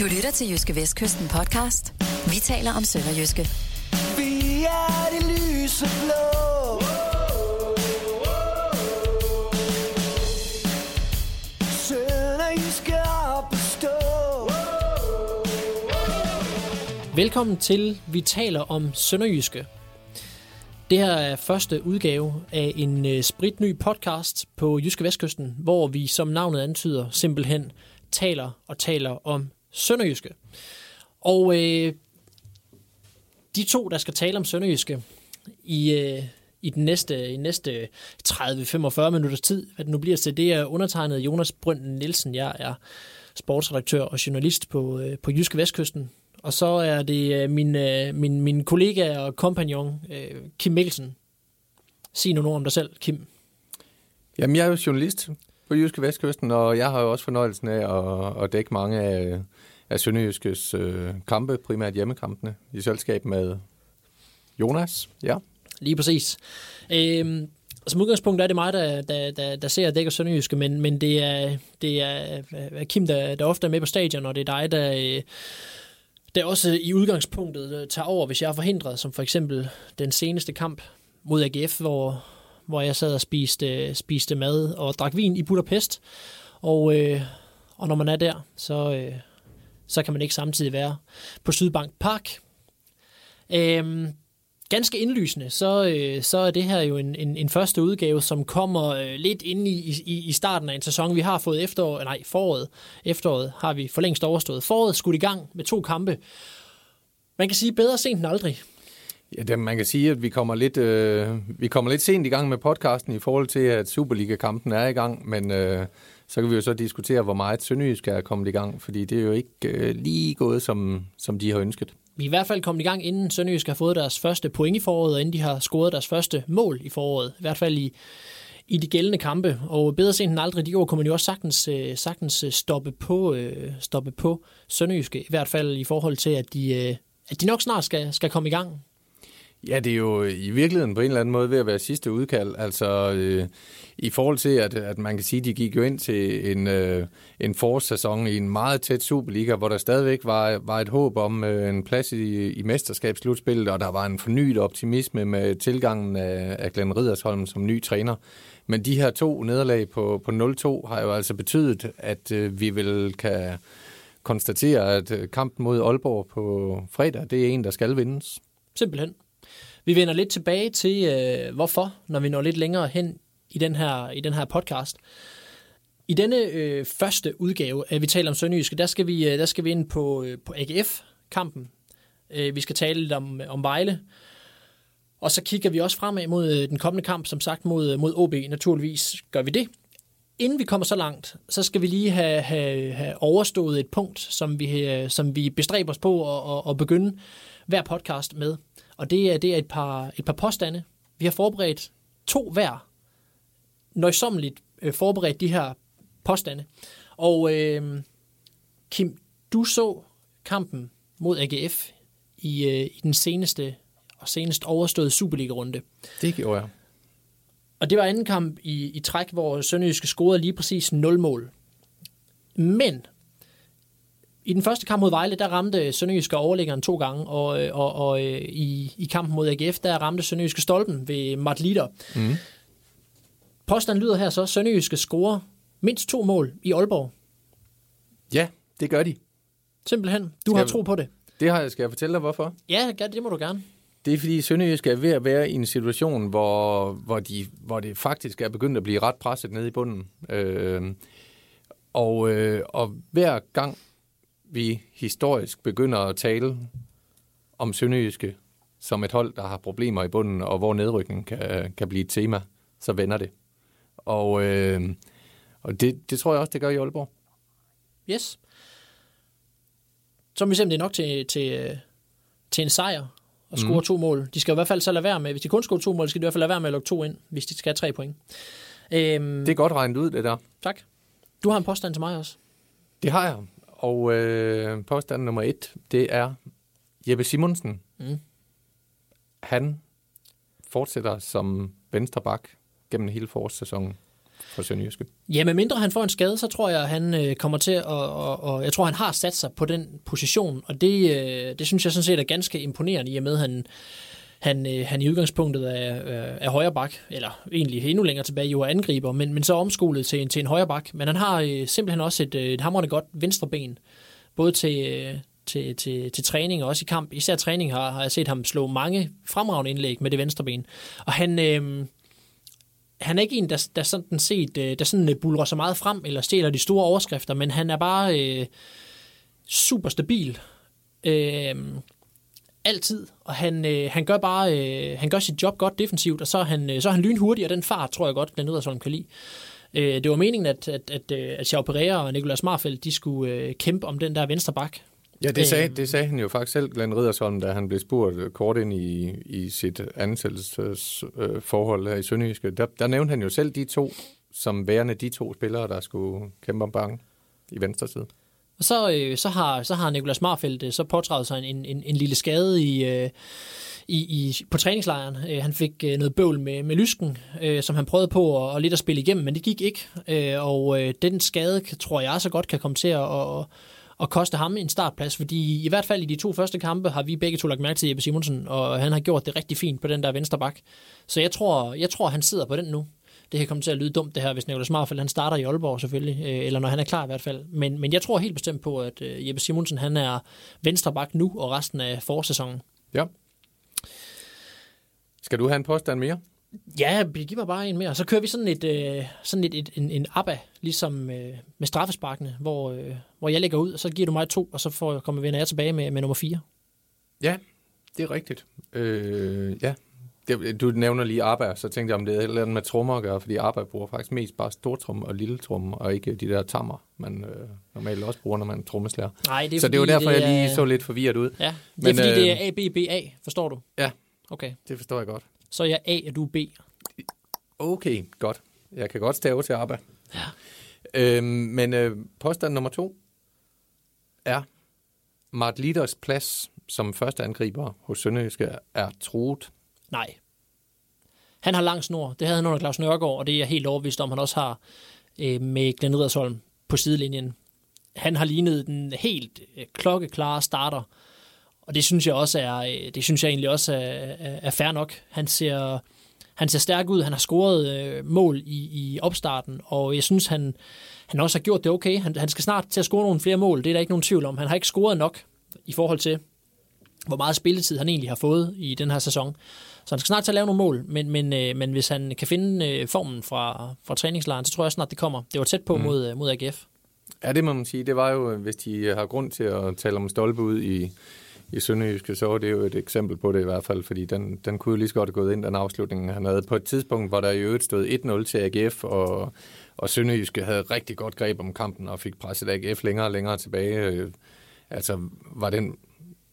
Du lytter til Jyske Vestkysten podcast. Vi taler om Sønderjyske. Vi er det lyse blå. Sønderjyske op at stå. Velkommen til Vi taler om Sønderjyske. Det her er første udgave af en øh, spritny podcast på Jyske Vestkysten, hvor vi, som navnet antyder, simpelthen taler og taler om Sønderjyske. Og øh, de to, der skal tale om Sønderjyske i, øh, i den næste, i næste 30-45 minutters tid, hvad det nu bliver til, det er undertegnet Jonas Brønden Nielsen. Jeg er sportsredaktør og journalist på, øh, på Jyske Vestkysten. Og så er det øh, min, øh, min, min kollega og kompagnon, øh, Kim Mikkelsen. Sig nogle ord om dig selv, Kim. Jamen, jeg er jo journalist på Jyske Vestkysten, og jeg har jo også fornøjelsen af at, at dække mange af, af Sønderjyskes øh, kampe, primært hjemmekampene, i selskab med Jonas. Ja. Lige præcis. Øhm, som udgangspunkt er det mig, der, der, der, der ser og dækker Sønderjyske, men, men det er, det er øh, Kim, der, der ofte er med på stadion, og det er dig, der, øh, der også i udgangspunktet øh, tager over, hvis jeg er forhindret, som for eksempel den seneste kamp mod AGF, hvor, hvor jeg sad og spiste, spiste mad og drak vin i Budapest. Og, øh, og når man er der, så, øh, så kan man ikke samtidig være på Sydbank Park. Øhm, ganske indlysende, så, øh, så er det her jo en, en, en første udgave, som kommer øh, lidt ind i, i, i starten af en sæson. Vi har fået efterår, øh, nej, foråret. Efteråret har vi for længst overstået. Foråret skudt i gang med to kampe. Man kan sige bedre sent end aldrig. Ja, det, man kan sige, at vi kommer, lidt, øh, vi kommer lidt sent i gang med podcasten i forhold til, at Superliga-kampen er i gang, men øh, så kan vi jo så diskutere, hvor meget Sønderjysk er kommet i gang, fordi det er jo ikke øh, lige gået, som, som de har ønsket. Vi er i hvert fald kommet i gang, inden Sønderjysk har fået deres første point i foråret, og inden de har scoret deres første mål i foråret. I hvert fald i, i de gældende kampe. Og bedre sent end aldrig, de år kunne man jo også sagtens, øh, sagtens øh, stoppe, på, øh, stoppe på Sønderjyske. I hvert fald i forhold til, at de, øh, at de nok snart skal, skal komme i gang. Ja, det er jo øh, i virkeligheden på en eller anden måde ved at være sidste udkald. Altså øh, i forhold til, at, at man kan sige, at de gik jo ind til en, øh, en forårssæson i en meget tæt Superliga, hvor der stadigvæk var, var et håb om øh, en plads i, i mesterskabsslutspillet, og der var en fornyet optimisme med tilgangen af, af Glenn Ridersholm som ny træner. Men de her to nederlag på, på 0-2 har jo altså betydet, at øh, vi vil kan konstatere, at øh, kampen mod Aalborg på fredag, det er en, der skal vindes. Simpelthen. Vi vender lidt tilbage til, øh, hvorfor, når vi når lidt længere hen i den her, i den her podcast. I denne øh, første udgave at Vi taler om Sønderjyske, der skal vi, øh, der skal vi ind på, øh, på AGF-kampen. Øh, vi skal tale lidt om, om Vejle. Og så kigger vi også fremad mod øh, den kommende kamp, som sagt mod, mod OB. Naturligvis gør vi det. Inden vi kommer så langt, så skal vi lige have, have, have overstået et punkt, som vi, øh, som vi bestræber os på at, at, at begynde hver podcast med. Og det er, det er et, par, et par påstande. Vi har forberedt to hver. Nøjsommeligt øh, forberedt de her påstande. Og øh, Kim, du så kampen mod AGF i, øh, i den seneste og senest overståede Superliga-runde. Det gjorde jeg. Og det var anden kamp i, i træk, hvor Sønderjyske scorede lige præcis 0 mål. Men i den første kamp mod Vejle, der ramte Sønderjyske overlæggeren to gange, og, og, og i, i kampen mod AGF, der ramte Sønderjyske stolpen ved Mart Litter. Mm. Påstanden lyder her så, Sønderjyske scorer mindst to mål i Aalborg. Ja, det gør de. Simpelthen. Du Skal har tro på det. Det har jeg, skal jeg fortælle dig, hvorfor? Ja, ja, det må du gerne. Det er fordi Sønderjysk er ved at være i en situation, hvor, hvor, de, hvor det faktisk er begyndt at blive ret presset nede i bunden. Øh, og, øh, og hver gang vi historisk begynder at tale om Sønderjyske som et hold, der har problemer i bunden, og hvor nedrykning kan, kan blive et tema, så vender det. Og, øh, og det, det tror jeg også, det gør i Aalborg. Yes. Så må vi se, om det er nok til, til, til en sejr at score mm. to mål. De skal i hvert fald så lade være med, hvis de kun scorer to mål, skal de i hvert fald lade være med at lukke to ind, hvis de skal have tre point. Øhm, Det er godt regnet ud, det der. Tak. Du har en påstand til mig også. Det har jeg. Og øh, påstand nummer et, det er Jeppe Simonsen. Mm. Han fortsætter som venstre bak gennem hele forårssæsonen. for Sønderjyske. Ja, med mindre han får en skade, så tror jeg, han øh, kommer til at... Og, og jeg tror, han har sat sig på den position, og det, øh, det synes jeg sådan set er ganske imponerende, i og med, at han, han, øh, han i udgangspunktet er, øh, er højre bak, eller egentlig endnu længere tilbage jo er angriber, men, men så omskolet til, en- til en højre bak. Men han har øh, simpelthen også et, øh, et hammerende godt venstre ben, både til, øh, til, til, til træning og også i kamp. Især træning har, har jeg set ham slå mange fremragende indlæg med det venstre ben. Og han... Øh, han er ikke en, der, der sådan set, øh, der sådan øh, bulrer så meget frem, eller stjæler de store overskrifter, men han er bare øh, super stabil. Øh, altid, og han, øh, han gør bare øh, han gør sit job godt defensivt, og så er han, øh, så er han lynhurtig, og den fart tror jeg godt, Glenn Riddersholm kan lide. Øh, det var meningen, at, at, at, øh, at Xiao Pereira og Nicolas Marfeldt, de skulle øh, kæmpe om den der venstre bak. Ja, det sagde, Øhm. det sagde han jo faktisk selv, Glenn Riddersholm, da han blev spurgt øh, kort ind i, i sit ansættelsesforhold her i Sønderjyske. Der, der nævnte han jo selv de to, som værende de to spillere, der skulle kæmpe om banken i venstre side. Og så, øh, så, har, så har Nicolas Marfeldt øh, så påtrædet sig en, en, en lille skade i, øh, i, i, på træningslejren. Øh, han fik øh, noget bøvl med, med lysken, øh, som han prøvede på at, og lidt at spille igennem, men det gik ikke. Øh, og øh, den skade, kan- tror jeg så godt kan komme til at, Og, og koste ham en startplads, fordi i hvert fald i de to første kampe har vi begge to lagt mærke til Jeppe Simonsen, og han har gjort det rigtig fint på den der venstre bak. Så jeg tror, jeg tror han sidder på den nu. Det kan komme til at lyde dumt det her, hvis Nicolas Marfeldt han starter i Aalborg selvfølgelig, øh, eller når han er klar i hvert fald. Men, men jeg tror helt bestemt på, at øh, Jeppe Simonsen han er venstre bak nu og resten af forårssæsonen. Ja. Skal du have en påstand mere? Ja, giv mig bare en mere. Så kører vi sådan et, øh, sådan et, et en, en ABBA, ligesom øh, med straffesparkene, hvor, øh, hvor jeg lægger ud, og så giver du mig to, og så får, kommer vi jeg tilbage med, med nummer fire. Ja, det er rigtigt. Øh, ja. Det, du nævner lige ABBA, så tænkte jeg, om det er et eller andet med trommer at gøre, fordi ABBA bruger faktisk mest bare stortrum og lille trum, og ikke de der tammer, man øh, normalt også bruger, når man trommeslager. Nej, det er Så det var derfor, jeg lige er- så lidt forvirret ud. Ja, det er Men, fordi, øh, det er A, B, B, A, forstår du? Ja. Okay, Det forstår jeg godt. så er jeg A, og du er B. Okay, godt. Jeg kan godt stave til ABBA. Ja. Øhm, men øh, påstand nummer to er, Mart Liders plads som første angriber hos Sønderjyske er truet. Nej. Han har lang snor. Det havde han under Claus Nørgaard, og det er jeg helt overbevist om, han også har øh, med Glenn Riddersholm på sidelinjen. Han har lignet den helt øh, klokkeklare starter, og det synes jeg også er, øh, det synes jeg egentlig også er, er, er fair nok. Han ser, han ser stærk ud. Han har scoret øh, mål i, i opstarten, og jeg synes, han, han også har gjort det okay. Han, han skal snart til at score nogle flere mål. Det er der ikke nogen tvivl om. Han har ikke scoret nok i forhold til, hvor meget spilletid han egentlig har fået i den her sæson. Så han skal snart til at lave nogle mål, men, men, øh, men hvis han kan finde øh, formen fra, fra træningslejren, så tror jeg snart, det kommer. Det var tæt på mm. mod, øh, mod AGF. Ja, det må man sige. Det var jo, hvis de har grund til at tale om stolpe ud i, i Sønderjyske, så var det jo et eksempel på det i hvert fald, fordi den, den kunne jo lige så godt have gået ind, den afslutning, han havde. På et tidspunkt, hvor der i øvrigt stod 1-0 til AGF, og, og Sønderjyske havde rigtig godt greb om kampen, og fik presset AGF længere og længere tilbage. Altså, var den,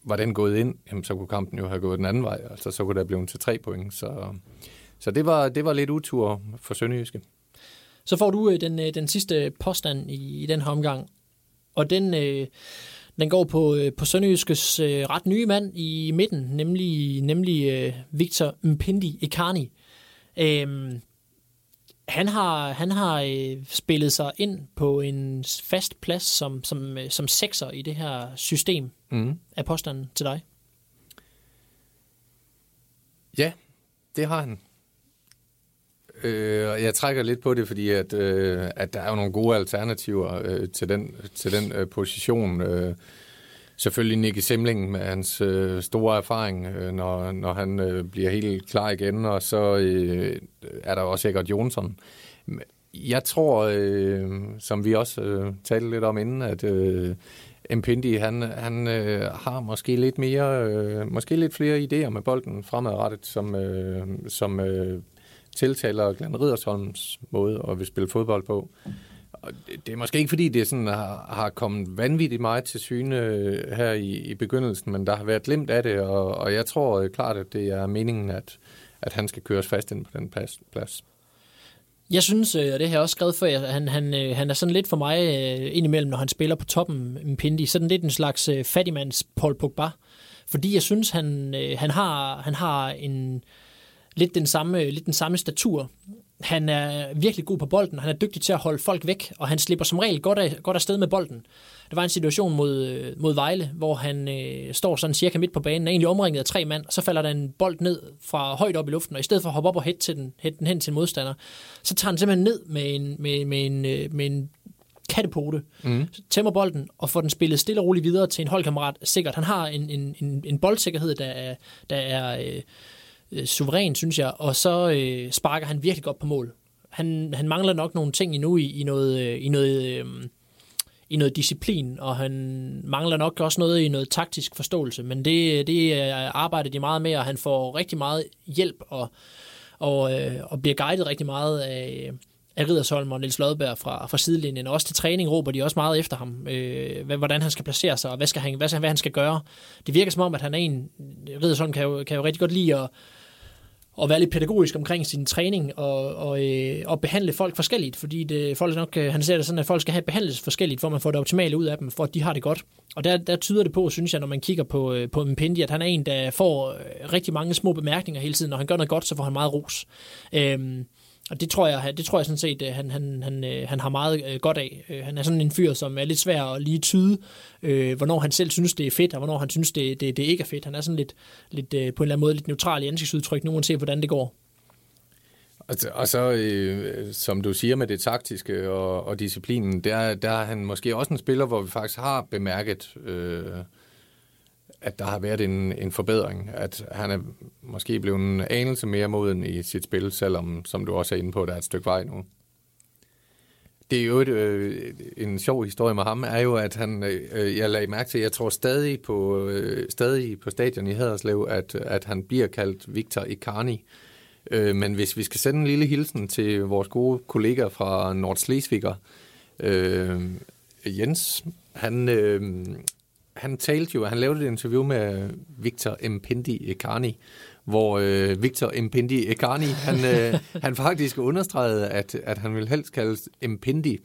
var den gået ind, jamen, så kunne kampen jo have gået den anden vej. Altså, så kunne der blive til tre point. Så, så det, var, det var lidt utur for Sønderjyske. Så får du øh, den, øh, den sidste påstand i, i den her omgang, og den, øh, den går på, øh, på Sønderjyskes øh, ret nye mand i midten, nemlig, nemlig øh, Victor Mpindi Ekani. Øhm, han har, han har øh, spillet sig ind på en fast plads som, som, øh, som sekser i det her system. Mm. Er påstanden til dig? Ja, det har han. Øh, jeg trækker lidt på det, fordi at, øh, at der er jo nogle gode alternativer øh, til den, til den øh, position. Øh, selvfølgelig Nicky Simling med hans øh, store erfaring, øh, når, når han øh, bliver helt klar igen, og så øh, er der også sikkert Jonsson. Jeg tror, øh, som vi også øh, talte lidt om inden, at øh, Mpindi, han, han øh, har måske lidt mere, øh, måske lidt flere idéer med bolden fremadrettet, som, øh, som øh, tiltaler Glenn Riddersholms måde at vil spille fodbold på. Og det, er måske ikke, fordi det sådan har, har kommet vanvittigt meget til syne øh, her i, i begyndelsen, men der har været glemt af det, og, og jeg tror øh, klart, at det er meningen, at, at han skal køres fast ind på den plads. plads. Jeg synes, øh, og det har jeg også skrevet før, at han, han, han er sådan lidt for mig indimellem, når han spiller på toppen, Mpindi, sådan lidt en slags fattigmands Paul Pogba. Fordi jeg synes, han, han, har, han har en lidt den samme, lidt den samme statur han er virkelig god på bolden, han er dygtig til at holde folk væk, og han slipper som regel godt, af, godt afsted med bolden. Der var en situation mod, mod Vejle, hvor han øh, står sådan cirka midt på banen, er egentlig omringet af tre mand, og så falder der en bold ned fra højt op i luften, og i stedet for at hoppe op og hætte, til den, hætte den hen til en modstander, så tager han simpelthen ned med en, med, med en, øh, med en kattepote, mm. tæmmer bolden og får den spillet stille og roligt videre til en holdkammerat. Sikkert, han har en, en, en, en boldsikkerhed, der er, der er øh, øh, suveræn, synes jeg, og så øh, sparker han virkelig godt på mål. Han, han mangler nok nogle ting endnu i, i noget, øh, i noget øh, i noget disciplin, og han mangler nok også noget i noget taktisk forståelse, men det, det arbejder de meget med, og han får rigtig meget hjælp og, og, øh, og bliver guidet rigtig meget af, af Ridersholm og Niels Lodberg fra, fra sidelinjen. Også til træning råber de også meget efter ham, øh, hvordan han skal placere sig, og hvad, skal han, hvad, hvad han skal gøre. Det virker som om, at han er en... Ridersholm kan jo, kan jo rigtig godt lide at, at være lidt pædagogisk omkring sin træning og, og, øh, og behandle folk forskelligt, fordi det, folk nok, øh, han ser det sådan, at folk skal have behandles forskelligt, for at man får det optimale ud af dem, for at de har det godt. Og der, der tyder det på, synes jeg, når man kigger på, øh, på Mpendi, at han er en, der får øh, rigtig mange små bemærkninger hele tiden. Når han gør noget godt, så får han meget ros. Øhm, og det tror jeg, det tror jeg sådan set, øh, han, han, han, øh, han har meget øh, godt af. Han er sådan en fyr, som er lidt svær at lige tyde, øh, hvornår han selv synes, det er fedt, og hvornår han synes, det, det, det ikke er fedt. Han er sådan lidt, lidt på en eller anden måde lidt neutral i ansigtsudtryk, nu ser, hvordan det går. Og, og så, øh, som du siger med det taktiske og, og disciplinen, der, der er han måske også en spiller, hvor vi faktisk har bemærket... Øh, at der har været en, en forbedring, at han er måske blevet en anelse mere moden i sit spil, selvom, som du også er inde på, der er et stykke vej nu. Det er jo et, øh, en sjov historie med ham, er jo, at han, øh, jeg lagde mærke til, jeg tror stadig på, øh, stadig på stadion i Haderslev, at, at han bliver kaldt Victor Icarni. Øh, men hvis vi skal sende en lille hilsen til vores gode kollega fra Nordslesviger, øh, Jens, han, øh, han talte jo, han lavede et interview med Victor Mpendi Ekani, hvor øh, Victor Mpendi Ekani, han, øh, han faktisk understregede, at, at han vil helst kaldes Mpendi,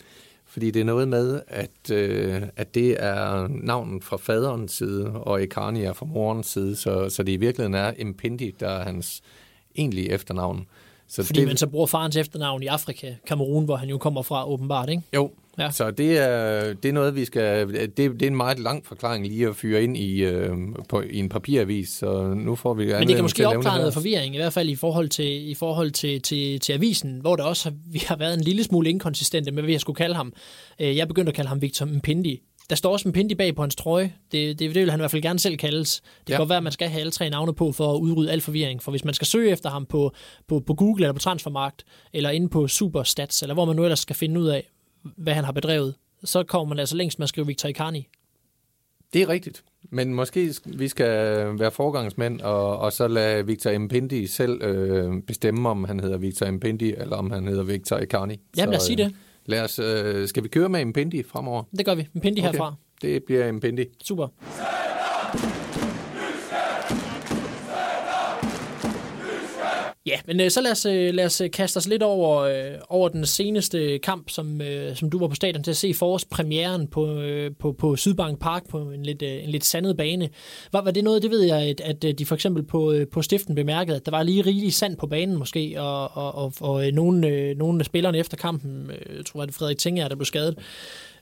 fordi det er noget med, at, øh, at det er navnet fra faderens side, og Ekani er fra morens side, så, så det i virkeligheden er Mpendi, der er hans egentlige efternavn. Så fordi det, man så bruger farens efternavn i Afrika, Kamerun, hvor han jo kommer fra åbenbart, ikke? Jo, Ja. Så det er, det er noget, vi skal... Det, det er en meget lang forklaring lige at fyre ind i, øh, på, i en papiravis, så nu får vi... Men det kan måske opklare noget forvirring, i hvert fald i forhold til, i forhold til, til, til avisen, hvor der også har, vi har været en lille smule inkonsistente med, hvad jeg skulle kalde ham. Øh, jeg begyndte at kalde ham Victor Mpindi. Der står også en pindi bag på hans trøje. Det, det, det vil han i hvert fald gerne selv kaldes. Det kan ja. godt være, at man skal have alle tre navne på for at udrydde al forvirring. For hvis man skal søge efter ham på, på, på Google eller på Transfermarkt, eller inde på Superstats, eller hvor man nu ellers skal finde ud af, hvad han har bedrevet, så kommer man altså længst med at skrive Victor Icarni. Det er rigtigt. Men måske vi skal være forgangsmænd, og, og så lade Victor Mpindi selv øh, bestemme, om han hedder Victor Mpindi, eller om han hedder Victor Icarni. Ja, lad os sige det. Øh, lad os, øh, skal vi køre med Mpindi fremover? Det gør vi. Mpindi okay. herfra. Det bliver Mpindi. Super. Men øh, så lad os, øh, lad os øh, kaste os lidt over, øh, over den seneste kamp, som, øh, som du var på stadion til at se for os, premieren på, øh, på, på Sydbank Park på en lidt, øh, en lidt sandet bane. Var, var det noget, det ved jeg, at, at øh, de for eksempel på, øh, på stiften bemærkede, at der var lige rigelig sand på banen måske, og, og, og, og øh, nogle, øh, nogle af spillerne efter kampen, øh, jeg tror, at Frederik Tinger, der blev skadet,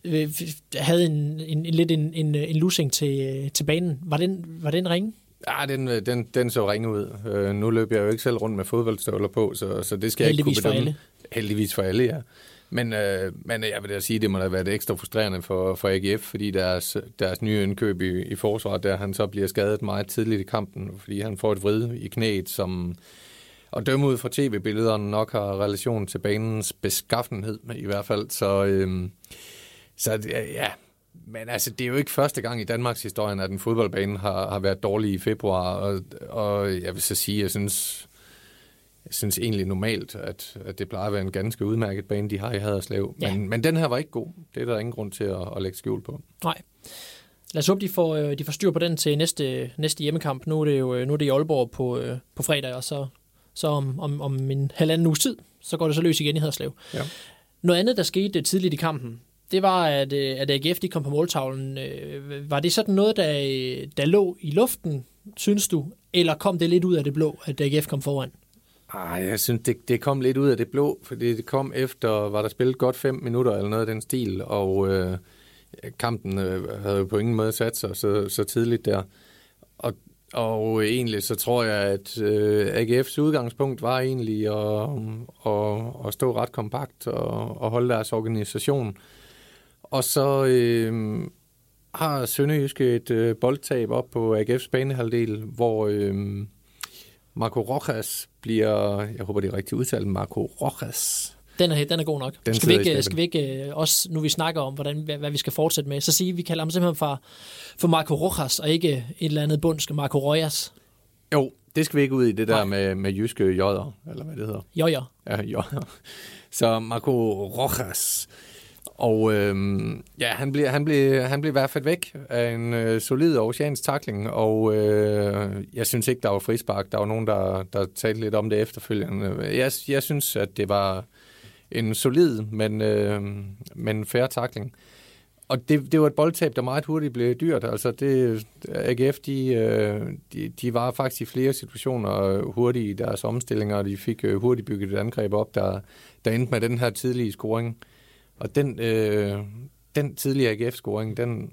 øh, havde en, en, en, lidt en, en, en losing til, øh, til banen. Var den, var den ringe? Ja, den, den, den så ringe ud. Øh, nu løber jeg jo ikke selv rundt med fodboldstøvler på, så, så det skal jeg ikke kunne bedømme. for alle. Heldigvis for alle, ja. Men, øh, men jeg vil da sige, det må da være ekstra frustrerende for, for AGF, fordi deres, deres nye indkøb i, i forsvaret, der han så bliver skadet meget tidligt i kampen, fordi han får et vrid i knæet, som og dømme ud fra tv-billederne nok har relation til banens beskaffenhed i hvert fald. Så, øh, så ja, men altså, det er jo ikke første gang i Danmarks historie, at en fodboldbane har, har været dårlig i februar, og, og jeg vil så sige, jeg synes, jeg synes egentlig normalt, at, at det plejer at være en ganske udmærket bane, de har i Haderslev. Ja. Men, men den her var ikke god. Det er der ingen grund til at, at lægge skjul på. Nej. Lad os håbe, de får, øh, de får styr på den til næste, næste hjemmekamp. Nu er det jo øh, nu er det i Aalborg på, øh, på fredag, og så, så om, om, om en halvanden uges tid, så går det så løs igen i Haderslev. Ja. Noget andet, der skete tidligt i kampen, det var, at, øh, at AGF de kom på måltavlen. Øh, var det sådan noget, der, øh, der lå i luften, synes du? Eller kom det lidt ud af det blå, at AGF kom foran? Ej, jeg synes, det, det kom lidt ud af det blå, fordi det kom efter, var der spillet godt fem minutter eller noget af den stil, og øh, kampen øh, havde jo på ingen måde sat sig så, så tidligt der. Og, og egentlig så tror jeg, at øh, AGF's udgangspunkt var egentlig at, at, at stå ret kompakt og, og holde deres organisation. Og så øh, har Sønderjyske et øh, boldtab op på AGF's banehalvdel, hvor øh, Marco Rojas bliver, jeg håber det er rigtigt udtalt, Marco Rojas. Den er, den er god nok. Den skal vi ikke, skal vi ikke øh, også, nu vi snakker om, hvordan, hvad, hvad vi skal fortsætte med, så sige, at vi kalder ham simpelthen for, for Marco Rojas, og ikke et eller andet bundsk Marco Rojas. Jo, det skal vi ikke ud i, det der Nej. med, med jyske jodder, eller hvad det hedder. Jo, jo. Ja, jodder. Så Marco Rojas. Og øh, ja, han blev, han, blev, han blev i hvert fald væk af en øh, solid oceansk takling, og øh, jeg synes ikke, der var frispark. Der var nogen, der, der talte lidt om det efterfølgende. Jeg, jeg synes, at det var en solid, men, øh, men fair takling. Og det, det var et boldtab, der meget hurtigt blev dyrt. Altså det, AGF, de, øh, de, de var faktisk i flere situationer hurtigt i deres omstillinger, og de fik øh, hurtigt bygget et angreb op, der, der endte med den her tidlige scoring. Og den, øh, den tidlige AGF-scoring, den,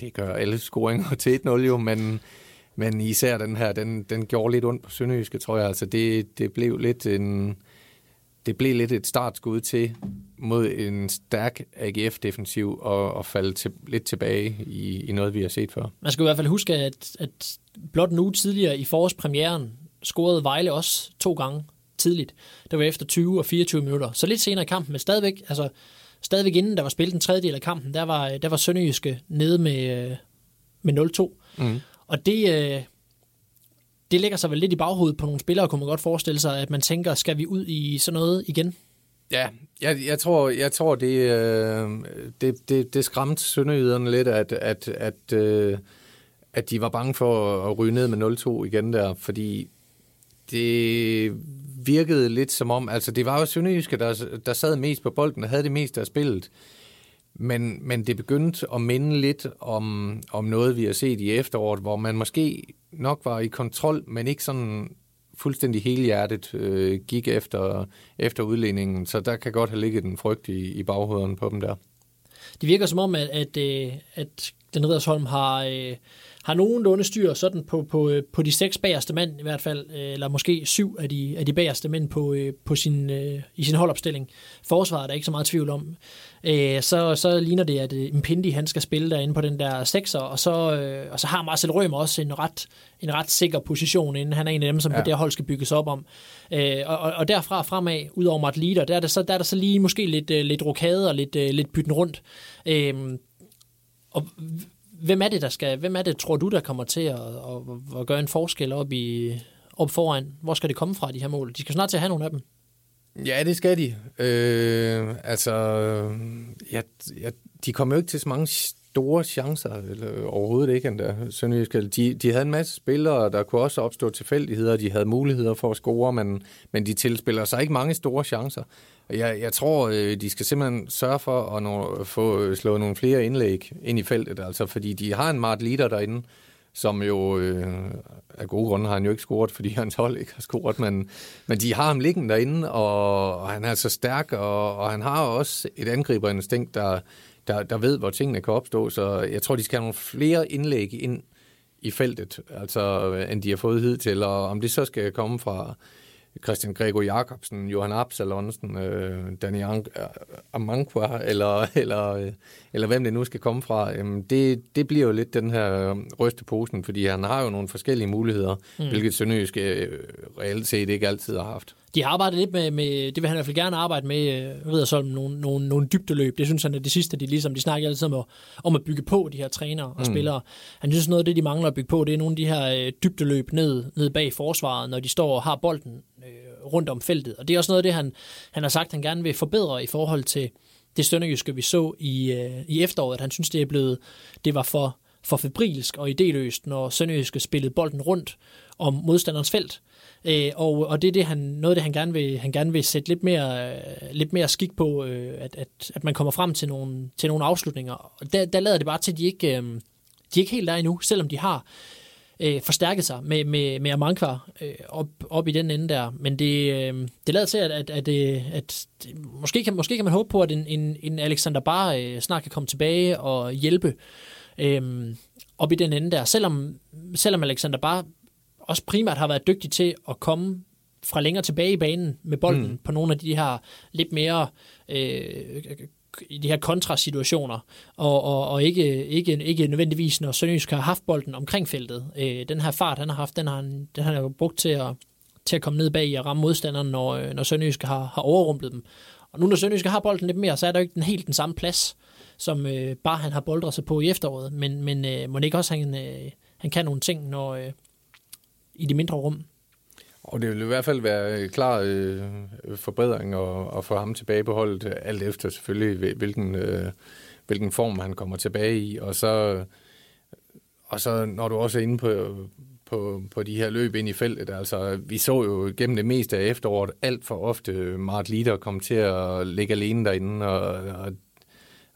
det gør alle scoringer til 1-0 jo, men, men især den her, den, den gjorde lidt ondt på Sønderjyske, tror jeg. Altså det, det blev lidt en, det blev lidt et startskud til mod en stærk AGF-defensiv og, og falde til, lidt tilbage i, i noget, vi har set før. Man skal i hvert fald huske, at, at blot nu tidligere i forårspremieren scorede Vejle også to gange tidligt. Det var efter 20 og 24 minutter. Så lidt senere i kampen, men stadigvæk, altså, stadigvæk inden der var spillet en tredjedel af kampen, der var, der var Sønderjyske nede med, øh, med 0-2. Mm. Og det, øh, det lægger sig vel lidt i baghovedet på nogle spillere, kunne man godt forestille sig, at man tænker, skal vi ud i sådan noget igen? Ja, jeg, jeg tror, jeg tror det, øh, det, det, det skræmte sønderjyderne lidt, at, at, at, øh, at de var bange for at ryge ned med 0-2 igen der, fordi det virkede lidt som om, altså det var jo Sønderjyske, der, der sad mest på bolden og havde det meste af spillet, men, men det begyndte at minde lidt om, om noget, vi har set i efteråret, hvor man måske nok var i kontrol, men ikke sådan fuldstændig helhjertet øh, gik efter, efter udligningen. Så der kan godt have ligget en frygt i, i baghovederne på dem der. Det virker som om, at, at, øh, at den Riddersholm har, øh, har nogenlunde styr sådan på, på, øh, på de seks bagerste mænd i hvert fald, øh, eller måske syv af de, af de bagerste mænd på, øh, på sin, øh, i sin holdopstilling. Forsvaret er der ikke så meget tvivl om. Øh, så, så ligner det, at Impindi han skal spille derinde på den der sekser, og så, øh, og så har Marcel Rømer også en ret, en ret sikker position, inden han er en af dem, som ja. Det hold skal bygges op om. Øh, og, og, derfra fremad, ud over Mart Leader, der er der så, der er der så lige måske lidt, lidt rokade og lidt, lidt bytten rundt. Øh, og hvem er det, der skal, hvem er det, tror du, der kommer til at, at, at gøre en forskel op, i, op foran? Hvor skal det komme fra, de her mål? De skal snart til at have nogle af dem. Ja, det skal de. Øh, altså, øh, ja, ja, de kommer jo ikke til så mange store chancer, eller overhovedet ikke endda, Sønderjyske. De, de havde en masse spillere, der kunne også opstå tilfældigheder, de havde muligheder for at score, men, men de tilspiller sig ikke mange store chancer. Jeg, jeg tror, øh, de skal simpelthen sørge for at nå, få øh, slået nogle flere indlæg ind i feltet, altså, fordi de har en Mart Leader derinde, som jo øh, af gode grunde har han jo ikke scoret, fordi hans hold ikke har scoret, men, men de har ham liggende derinde, og, og han er så stærk, og, og han har også et angriberinstinkt, der, der, der ved, hvor tingene kan opstå, så jeg tror, de skal have nogle flere indlæg ind i feltet, altså end de har fået hidtil, og om det så skal komme fra Christian Gregor Jacobsen, Johan Absalonsen, øh, Danny An- Amankwa, eller, eller, øh, eller hvem det nu skal komme fra, øhm, det, det bliver jo lidt den her øh, rysteposen, fordi han har jo nogle forskellige muligheder, mm. hvilket Sønderjysk øh, reelt set ikke altid har haft. De har arbejdet lidt med, med det vil han i hvert fald gerne arbejde med, øh, Riddersholm, nogle, nogle, nogle dybdeløb. Det synes han er det sidste, de ligesom, de snakker altid om at, om at bygge på, de her trænere og mm. spillere. Han synes noget af det, de mangler at bygge på, det er nogle af de her øh, dybdeløb ned, ned bag forsvaret, når de står og har bolden øh, rundt om feltet. Og det er også noget af det, han, han har sagt, han gerne vil forbedre i forhold til det Sønderjyske, vi så i, øh, i efteråret. At Han synes, det er blevet, det var for, for febrilsk og idéløst, når Sønderjyske spillede bolden rundt om modstanderens felt. Øh, og, og det er det, han, noget af det, han gerne vil, han gerne vil sætte lidt mere, øh, lidt mere skik på, øh, at, at, at man kommer frem til nogle, til nogle afslutninger. Og der, der lader det bare til, at de ikke, øh, de er ikke helt der endnu, selvom de har øh, forstærket sig med, med, med Amankwa øh, op, op i den ende der. Men det, øh, det lader til, at, at, at, at, at måske, kan, måske kan man håbe på, at en, en, en Alexander Bar øh, snart kan komme tilbage og hjælpe øh, op i den ende der. Selvom, selvom Alexander Bar også primært har været dygtig til at komme fra længere tilbage i banen med bolden mm. på nogle af de her lidt mere øh, i de her kontrasituationer, og, og, og ikke, ikke, ikke nødvendigvis, når Sønderjysk har haft bolden omkring feltet. Øh, den her fart, han har haft, den har han, den har han jo brugt til at, til at komme ned bag og ramme modstanderen, når, øh, når Sønderjysk har, har overrumplet dem. Og nu når Sønderjysk har bolden lidt mere, så er der jo ikke den helt den samme plads, som øh, bare han har boldret sig på i efteråret. Men, men øh, må det ikke også, han, øh, han kan nogle ting når, øh, i de mindre rum. Og det vil i hvert fald være øh, klar øh, forbedring at, at få ham tilbage på holdet, øh, alt efter selvfølgelig, hvilken, øh, hvilken form han kommer tilbage i. Og så, og så når du også er inde på, på, på de her løb ind i feltet, altså vi så jo gennem det meste af efteråret alt for ofte øh, Mart Lider komme til at ligge alene derinde, og, og,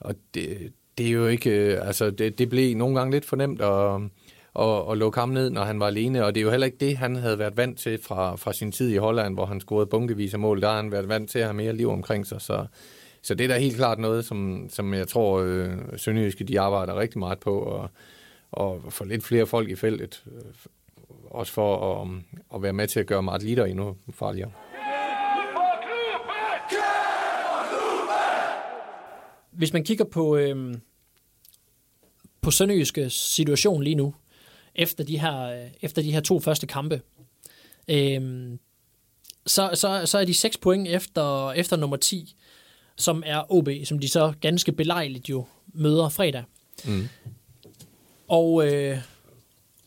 og det, det er jo ikke, altså det, det blev nogle gange lidt fornemt, og og, og lukke ham ned, når han var alene. Og det er jo heller ikke det, han havde været vant til fra, fra sin tid i Holland, hvor han scorede bunkevis af mål. Der har han været vant til at have mere liv omkring sig. Så, så det er da helt klart noget, som, som jeg tror, øh, Sønderjyske de arbejder rigtig meget på. Og, og få lidt flere folk i feltet. Øh, også for at, um, at være med til at gøre Mart Litter endnu farligere. Hvis man kigger på, øh, på Sønderjyske situation lige nu, efter de her, efter de her to første kampe. Øhm, så, så, så er de 6 point efter, efter nummer 10, som er OB, som de så ganske belejligt jo møder fredag. Mm. Og, øh,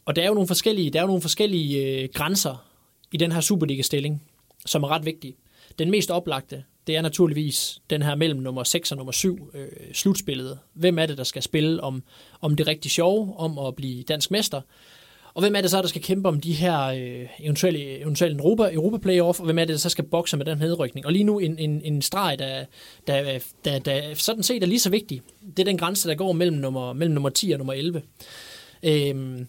og der er jo nogle forskellige, der er jo nogle forskellige øh, grænser i den her Superliga-stilling, som er ret vigtige. Den mest oplagte, det er naturligvis den her mellem nummer 6 og nummer 7 øh, slutspillet. Hvem er det, der skal spille om, om det rigtig sjove, om at blive dansk mester? Og hvem er det så, der skal kæmpe om de her øh, eventuelle, eventuelle Europa, Europa playoff, og hvem er det, der så skal bokse med den nedrykning? Og lige nu en, en, en streg, der, der, der, der sådan set er lige så vigtig. Det er den grænse, der går mellem nummer, mellem nummer 10 og nummer 11. Øhm,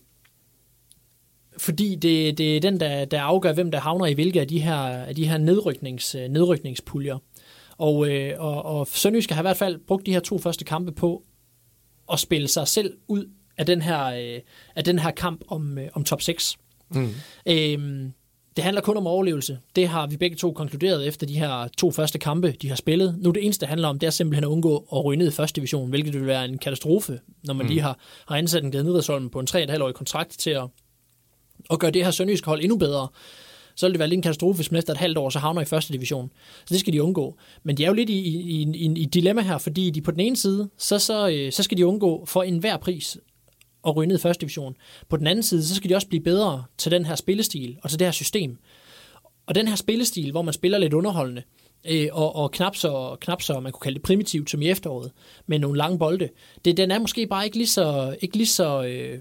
fordi det, det er den, der, der afgør, hvem der havner i hvilke af de her, af de her nedryknings, nedrykningspuljer. Og, øh, og, og Sønderjysk har i hvert fald brugt de her to første kampe på at spille sig selv ud af den her, øh, af den her kamp om, øh, om top 6. Mm. Øhm, det handler kun om overlevelse. Det har vi begge to konkluderet efter de her to første kampe, de har spillet. Nu det eneste, det handler om, det er simpelthen at undgå at ryge ned i første division, hvilket vil være en katastrofe, når man mm. lige har, har ansat en Gade på en 3,5-årig kontrakt til at, og gøre det her sønderjyske hold endnu bedre så vil det være lidt en katastrofe, hvis man efter et halvt år så havner i første division. Så det skal de undgå. Men de er jo lidt i, i, i, i dilemma her, fordi de på den ene side, så, så, øh, så skal de undgå for enhver pris at ryge ned i første division. På den anden side, så skal de også blive bedre til den her spillestil og til det her system. Og den her spillestil, hvor man spiller lidt underholdende, øh, og, og knap, så, knap så, man kunne kalde det primitivt som i efteråret, med nogle lange bolde, det, den er måske bare ikke lige så, ikke lige så øh,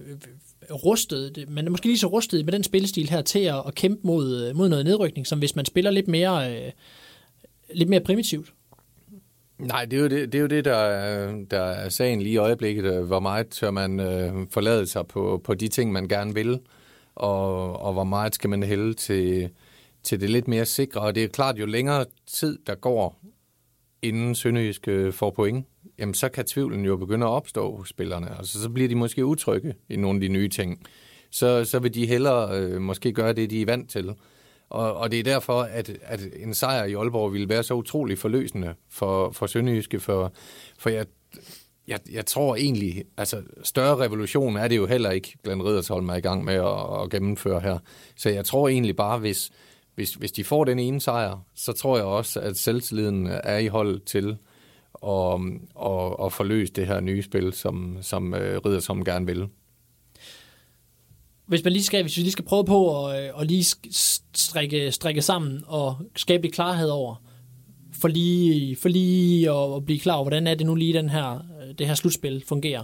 rustet, man er måske lige så rustet med den spillestil her til at, at kæmpe mod, øh, mod noget nedrykning, som hvis man spiller lidt mere, øh, lidt mere primitivt. Nej, det er jo det, det, er jo det der, der er sagen lige i øjeblikket. Øh, hvor meget tør man øh, forlade sig på, på de ting, man gerne vil, og, og hvor meget skal man hælde til, til det lidt mere sikre. Og det er klart, jo længere tid der går, inden Sønderjysk øh, får point, jamen så kan tvivlen jo begynde at opstå hos spillerne. Altså så bliver de måske utrygge i nogle af de nye ting. Så, så vil de hellere øh, måske gøre det, de er vant til. Og, og det er derfor, at, at en sejr i Aalborg ville være så utrolig forløsende for, for Sønderjyske, for, for jeg, jeg, jeg tror egentlig, altså større revolution er det jo heller ikke, Glenn Riddersholm er i gang med at, at gennemføre her. Så jeg tror egentlig bare, hvis, hvis, hvis de får den ene sejr, så tror jeg også, at selvtilliden er i hold til og, at, at forløse det her nye spil, som, som øh, rider som gerne vil hvis man lige skal, hvis vi lige skal prøve på at, øh, at lige strikke, strikke sammen og skabe lidt klarhed over, for lige, for lige at, at blive klar over, hvordan er det nu lige den her, øh, det her slutspil fungerer,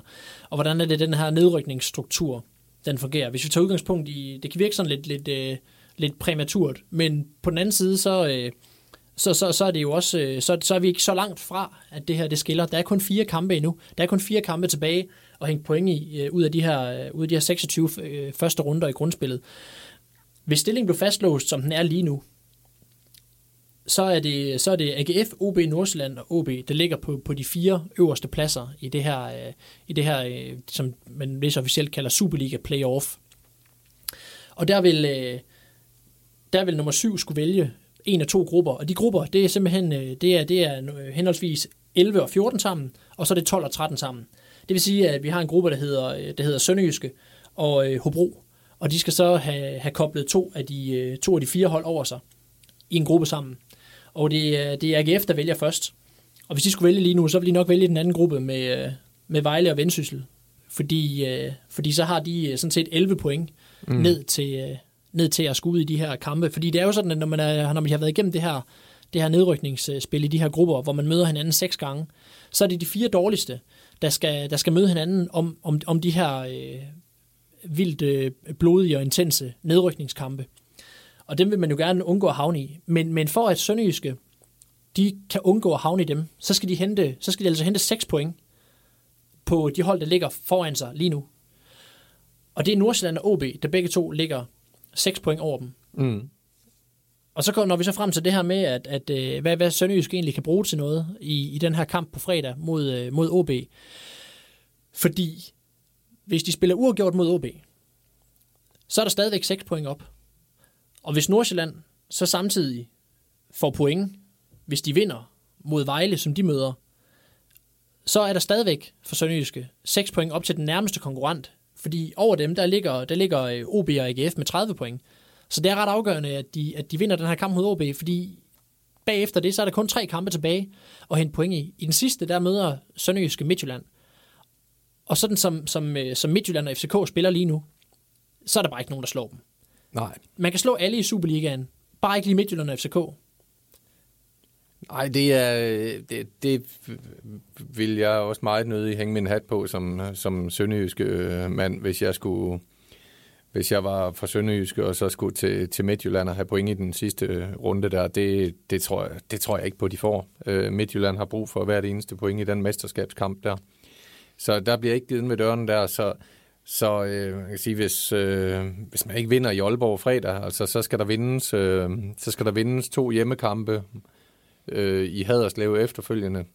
og hvordan er det den her nedrykningsstruktur, den fungerer. Hvis vi tager udgangspunkt i, det kan virke sådan lidt, lidt, lidt, øh, lidt præmaturt, men på den anden side, så, øh, så, så, så er det jo også, øh, så, så er vi ikke så langt fra, at det her det skiller. Der er kun fire kampe endnu. Der er kun fire kampe tilbage og hænge point i, øh, ud, af de her, øh, ud af de her 26 øh, første runder i grundspillet. Hvis stillingen blev fastlåst, som den er lige nu, så er det, så er det AGF, OB, Nordsjælland og OB, der ligger på, på de fire øverste pladser i det her, øh, i det her øh, som man lidt officielt kalder Superliga Playoff. Og der vil, øh, der vil nummer syv skulle vælge en af to grupper, og de grupper, det er simpelthen det er, det er henholdsvis 11 og 14 sammen, og så er det 12 og 13 sammen. Det vil sige, at vi har en gruppe, der hedder, der hedder Sønderjyske og Hobro, og de skal så have, have koblet to af, de, to af de fire hold over sig i en gruppe sammen. Og det, er, det er AGF, der vælger først. Og hvis de skulle vælge lige nu, så vil de nok vælge den anden gruppe med, med Vejle og Vendsyssel. Fordi, øh, fordi så har de øh, sådan set 11 point mm. ned, til, øh, ned til at skulle ud i de her kampe. Fordi det er jo sådan, at når man, er, når man har været igennem det her, det her nedrykningsspil i de her grupper, hvor man møder hinanden seks gange, så er det de fire dårligste, der skal, der skal møde hinanden om, om, om de her øh, vildt øh, blodige og intense nedrykningskampe og dem vil man jo gerne undgå at havne i. Men, men for at Sønderjyske, de kan undgå at havne i dem, så skal de, hente, så skal de altså hente 6 point på de hold, der ligger foran sig lige nu. Og det er Nordsjælland og OB, der begge to ligger 6 point over dem. Mm. Og så når vi så frem til det her med, at, at øh, hvad, hvad Sønderjysk egentlig kan bruge til noget i, i den her kamp på fredag mod, øh, mod OB. Fordi hvis de spiller uafgjort mod OB, så er der stadigvæk 6 point op. Og hvis Nordsjælland så samtidig får point, hvis de vinder mod Vejle, som de møder, så er der stadigvæk for Sønderjyske 6 point op til den nærmeste konkurrent. Fordi over dem, der ligger, der ligger øh, OB og AGF med 30 point. Så det er ret afgørende, at de, at de vinder den her kamp mod OB, fordi bagefter det, så er der kun tre kampe tilbage at hente point i. I den sidste, der møder Sønderjyske Midtjylland. Og sådan som, som, øh, som Midtjylland og FCK spiller lige nu, så er der bare ikke nogen, der slår dem. Nej. Man kan slå alle i Superligaen, bare ikke lige Midtjylland og FCK. Nej, det er det, det vil jeg også meget nødig hænge min hat på som, som sønderjysk øh, mand, hvis jeg skulle hvis jeg var fra Sønderjysk og så skulle til, til Midtjylland og have point i den sidste øh, runde der, det, det, tror, jeg, det tror jeg ikke på, de får. Øh, Midtjylland har brug for hvert eneste point i den mesterskabskamp der. Så der bliver ikke givet med døren der, så så øh, man kan sige, hvis, øh, hvis man ikke vinder i Aalborg fredag, altså, så, skal der vindes, øh, så skal der vindes to hjemmekampe øh, i Haderslev efterfølgende.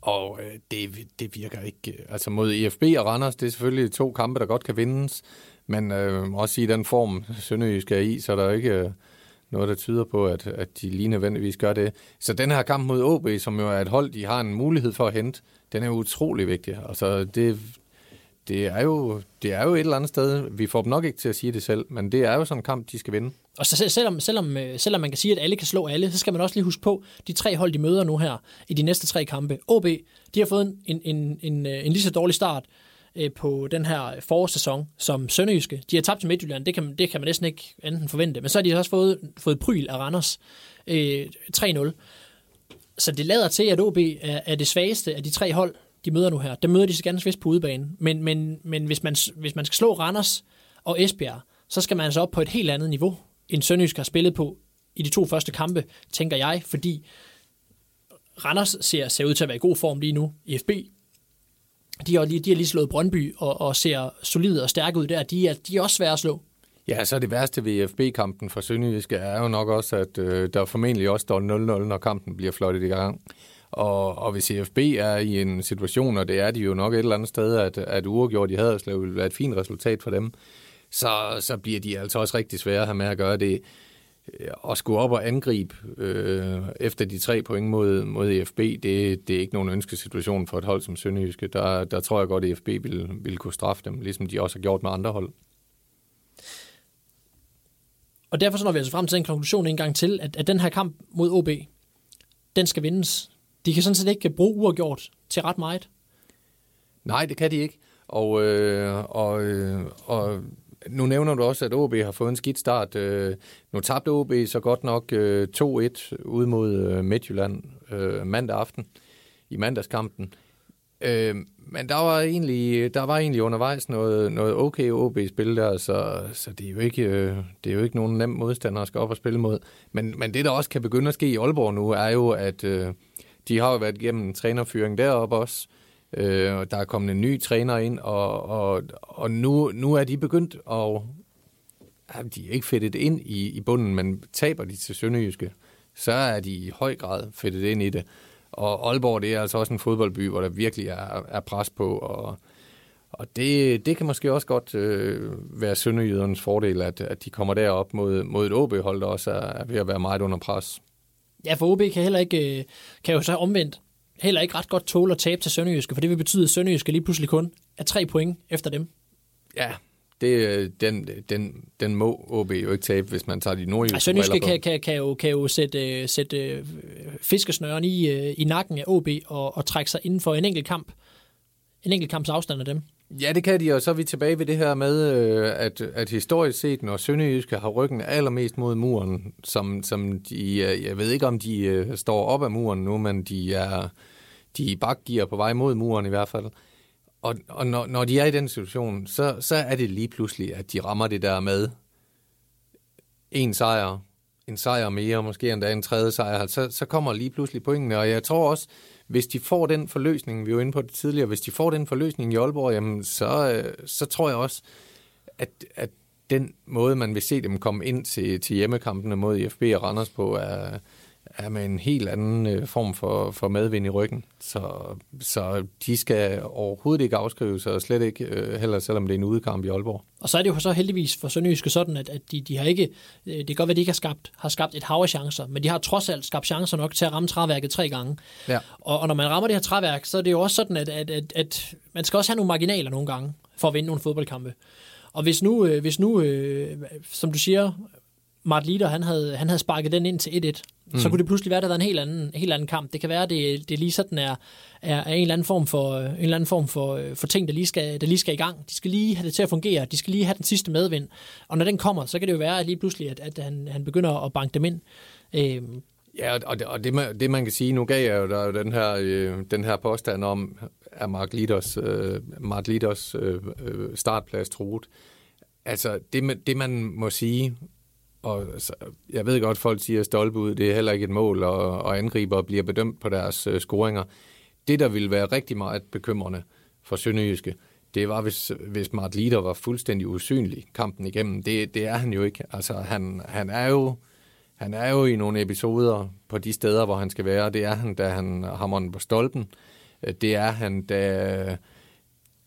Og øh, det, det virker ikke. Øh, altså mod IFB og Randers, det er selvfølgelig to kampe, der godt kan vindes. Men øh, også i den form, Sønderjysk er i, så er der ikke øh, noget, der tyder på, at, at de lige nødvendigvis gør det. Så den her kamp mod OB, som jo er et hold, de har en mulighed for at hente, den er utrolig vigtig. Altså det, det er, jo, det er jo et eller andet sted, vi får dem nok ikke til at sige det selv, men det er jo sådan en kamp, de skal vinde. Og så selvom, selvom, øh, selvom man kan sige, at alle kan slå alle, så skal man også lige huske på, de tre hold, de møder nu her i de næste tre kampe. OB, de har fået en, en, en, en, øh, en lige så dårlig start øh, på den her forårssæson som Sønderjyske. De har tabt til Midtjylland, det kan, det kan man næsten ikke enten forvente, men så har de også fået, fået pryl af Randers øh, 3-0. Så det lader til, at OB er, er det svageste af de tre hold, de møder nu her, der møder de så ganske vist på udebane. Men, men, men hvis, man, hvis man skal slå Randers og Esbjerg, så skal man altså op på et helt andet niveau, end Sønderjysk har spillet på i de to første kampe, tænker jeg, fordi Randers ser, ser ud til at være i god form lige nu. i FB, de har lige, de har lige slået Brøndby og, og ser solide og stærke ud der. De er, de er også svære at slå. Ja, så det værste ved FB-kampen for Sønderjysk er jo nok også, at øh, der formentlig også står 0-0, når kampen bliver flottet i gang. Og, og hvis CFB er i en situation, og det er de jo nok et eller andet sted, at, at uafgjort i Haderslev vil være et fint resultat for dem, så, så bliver de altså også rigtig svære at have med at gøre det. Øh, at skulle op og angribe øh, efter de tre point mod, mod EFB, det, det er ikke nogen ønskesituation for et hold som Sønderjyske. Der, der tror jeg godt, at EFB vil, vil kunne straffe dem, ligesom de også har gjort med andre hold. Og derfor så når vi altså frem til en konklusion en gang til, at, at den her kamp mod OB, den skal vindes de kan sådan set ikke bruge uafgjort til ret meget. Nej, det kan de ikke. Og, øh, og, øh, og nu nævner du også, at OB har fået en skidt start. Øh, nu tabte OB så godt nok øh, 2-1 ud mod øh, Midtjylland øh, mandag aften i mandagskampen. Øh, men der var egentlig, der var egentlig undervejs noget, noget okay OB-spil der, så, så det, er jo ikke, øh, det er jo ikke nogen nem modstander at skal op og spille mod. Men, men det, der også kan begynde at ske i Aalborg nu, er jo, at øh, de har jo været igennem en trænerfyring deroppe også. Øh, og der er kommet en ny træner ind, og, og, og nu, nu er de begyndt at... Ja, de er ikke fedtet ind i, i bunden, men taber de til Sønderjyske, så er de i høj grad fedtet ind i det. Og Aalborg, det er altså også en fodboldby, hvor der virkelig er, er pres på, og, og det, det kan måske også godt øh, være Sønderjydernes fordel, at, at de kommer derop mod, mod et OB-hold, der også er, er ved at være meget under pres. Ja, for OB kan heller ikke, øh, kan jo så omvendt heller ikke ret godt tåle at tabe til Sønderjyske, for det vil betyde, at Sønderjyske lige pludselig kun er tre point efter dem. Ja, det, den, den, den må OB jo ikke tabe, hvis man tager de nordjyske Ej, Sønderjyske kan, kan, kan, jo, kan jo sætte, sætte fiskesnøren i, øh, i nakken af OB og, og trække sig inden for en enkelt kamp. En enkelt kamps afstand af dem. Ja, det kan de, og så er vi tilbage ved det her med, øh, at, at historisk set, når Sønderjyske har ryggen allermest mod muren, som, som de, øh, jeg ved ikke om de øh, står op af muren nu, men de er, de er bakgear på vej mod muren i hvert fald. Og, og når, når de er i den situation, så, så er det lige pludselig, at de rammer det der med en sejr, en sejr mere, måske endda en tredje sejr, så, så kommer lige pludselig pointene. Og jeg tror også, hvis de får den forløsning, vi var inde på det tidligere, hvis de får den forløsning i Aalborg, jamen, så, øh, så tror jeg også, at, at den måde, man vil se dem komme ind til, til hjemmekampene mod IFB og Randers på, er, er med en helt anden øh, form for, for medvind i ryggen. Så, så de skal overhovedet ikke afskrives, og slet ikke øh, heller, selvom det er en udekamp i Aalborg. Og så er det jo så heldigvis for Sønderjyske sådan, at, at de, de har ikke, øh, det kan godt være, at de ikke har skabt, har skabt et hav af chancer, men de har trods alt skabt chancer nok til at ramme træværket tre gange. Ja. Og, og når man rammer det her træværk, så er det jo også sådan, at, at, at, at man skal også have nogle marginaler nogle gange, for at vinde nogle fodboldkampe. Og hvis nu, øh, hvis nu øh, som du siger, Mart Lider, han havde, han havde sparket den ind til 1-1, mm. så kunne det pludselig være, at der er en helt anden, helt anden kamp. Det kan være, at det, det lige sådan er, er, er en eller anden form for, en eller anden form for, for ting, der lige, skal, der lige skal i gang. De skal lige have det til at fungere. De skal lige have den sidste medvind. Og når den kommer, så kan det jo være at lige pludselig, at, at han, han begynder at banke dem ind. Øhm. Ja, og det, og det, man, det man kan sige, nu gav jeg jo der den her, øh, den her påstand om, at Mark Liders, øh, Mark Liders øh, øh, startplads truet. Altså, det, det man må sige, og så, jeg ved godt, folk siger, at stolpe ud, det er heller ikke et mål, og, og angriber bliver bedømt på deres øh, scoringer. Det, der ville være rigtig meget bekymrende for Sønderjyske, det var, hvis, hvis Mart Lider var fuldstændig usynlig kampen igennem. Det, det er han jo ikke. Altså, han, han, er jo, han er jo i nogle episoder på de steder, hvor han skal være. Det er han, da han hammer på stolpen. Det er han, da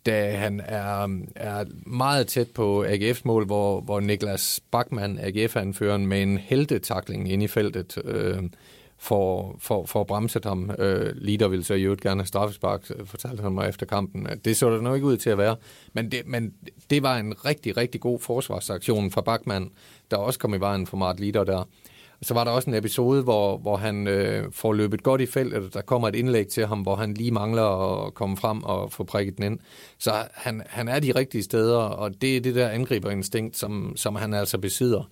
da han er, um, er meget tæt på AGF's mål, hvor, hvor Niklas Bachmann, AGF-anføreren, med en heldetakling ind i feltet, øh, for, for, for bremset ham. Øh, Lider ville så i øvrigt gerne have straffespark, øh, fortalte han mig efter kampen. Det så der nok ikke ud til at være. Men det, men det var en rigtig, rigtig god forsvarsaktion fra Bachmann, der også kom i vejen for Mart Lider der. Så var der også en episode, hvor, hvor han øh, får løbet godt i feltet, der kommer et indlæg til ham, hvor han lige mangler at komme frem og få prikket den ind. Så han, han er de rigtige steder, og det er det der angriberinstinkt, som, som han altså besidder.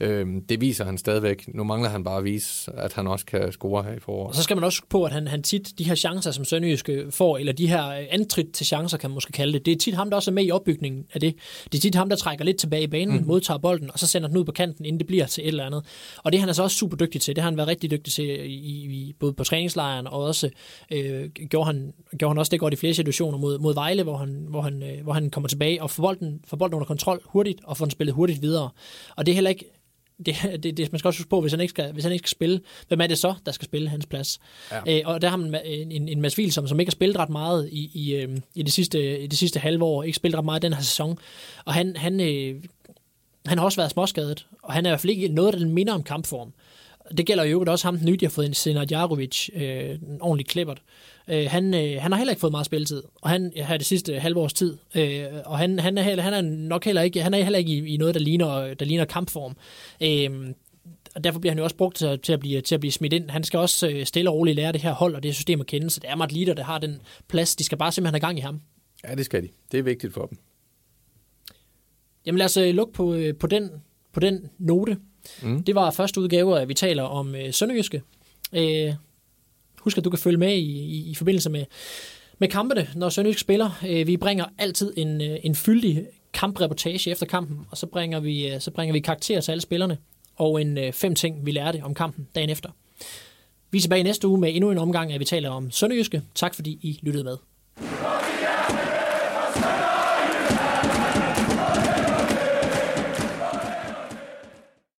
Øhm, det viser han stadigvæk. Nu mangler han bare at vise, at han også kan score her i foråret. Og så skal man også på, at han, han tit, de her chancer, som Sønderjyske får, eller de her antrit til chancer, kan man måske kalde det, det er tit ham, der også er med i opbygningen af det. Det er tit ham, der trækker lidt tilbage i banen, mm. modtager bolden, og så sender den ud på kanten, inden det bliver til et eller andet. Og det er han altså også super dygtig til. Det har han været rigtig dygtig til, i, i, både på træningslejren, og også øh, gjorde, han, gjorde han også det godt i flere situationer mod, mod Vejle, hvor han, hvor, han, øh, hvor han kommer tilbage og får bolden, får bolden under kontrol hurtigt, og får den spillet hurtigt videre. Og det er heller ikke det, det, det, man skal også huske på, hvis han, ikke skal, hvis han ikke skal spille, hvem er det så, der skal spille hans plads? Ja. Øh, og der har man en, en, en Mads som, som ikke har spillet ret meget i, i, øh, i, det, sidste, i det sidste halve år, ikke spillet ret meget den her sæson. Og han, han, øh, han har også været småskadet, og han er i hvert fald ikke noget, der minder om kampform. Det gælder jo også ham, den nye, de har fået en Senat Jarovic, øh, en ordentlig klippert. Øh, han, øh, han har heller ikke fået meget spilletid, og han har det sidste halve års tid. Øh, og han, han, er, heller, han er nok heller ikke, han er heller ikke i, i noget, der ligner, der ligner kampform. Øh, og derfor bliver han jo også brugt til, til, at, blive, til at blive smidt ind. Han skal også øh, stille og roligt lære det her hold og det system at kende, så det er Mart Lider, der har den plads. De skal bare simpelthen have gang i ham. Ja, det skal de. Det er vigtigt for dem. Jamen lad os øh, lukke på, øh, på, den, på den note. Mm. Det var første udgave, at vi taler om øh, Sønderjyske. Øh, husk, at du kan følge med i, i, i forbindelse med, med kampene, når Sønderjysk spiller. Øh, vi bringer altid en, øh, en fyldig kampreportage efter kampen, og så bringer vi, øh, så bringer vi karakterer til alle spillerne, og en øh, fem ting, vi lærte om kampen dagen efter. Vi er tilbage næste uge med endnu en omgang, at vi taler om Sønderjyske. Tak fordi I lyttede med.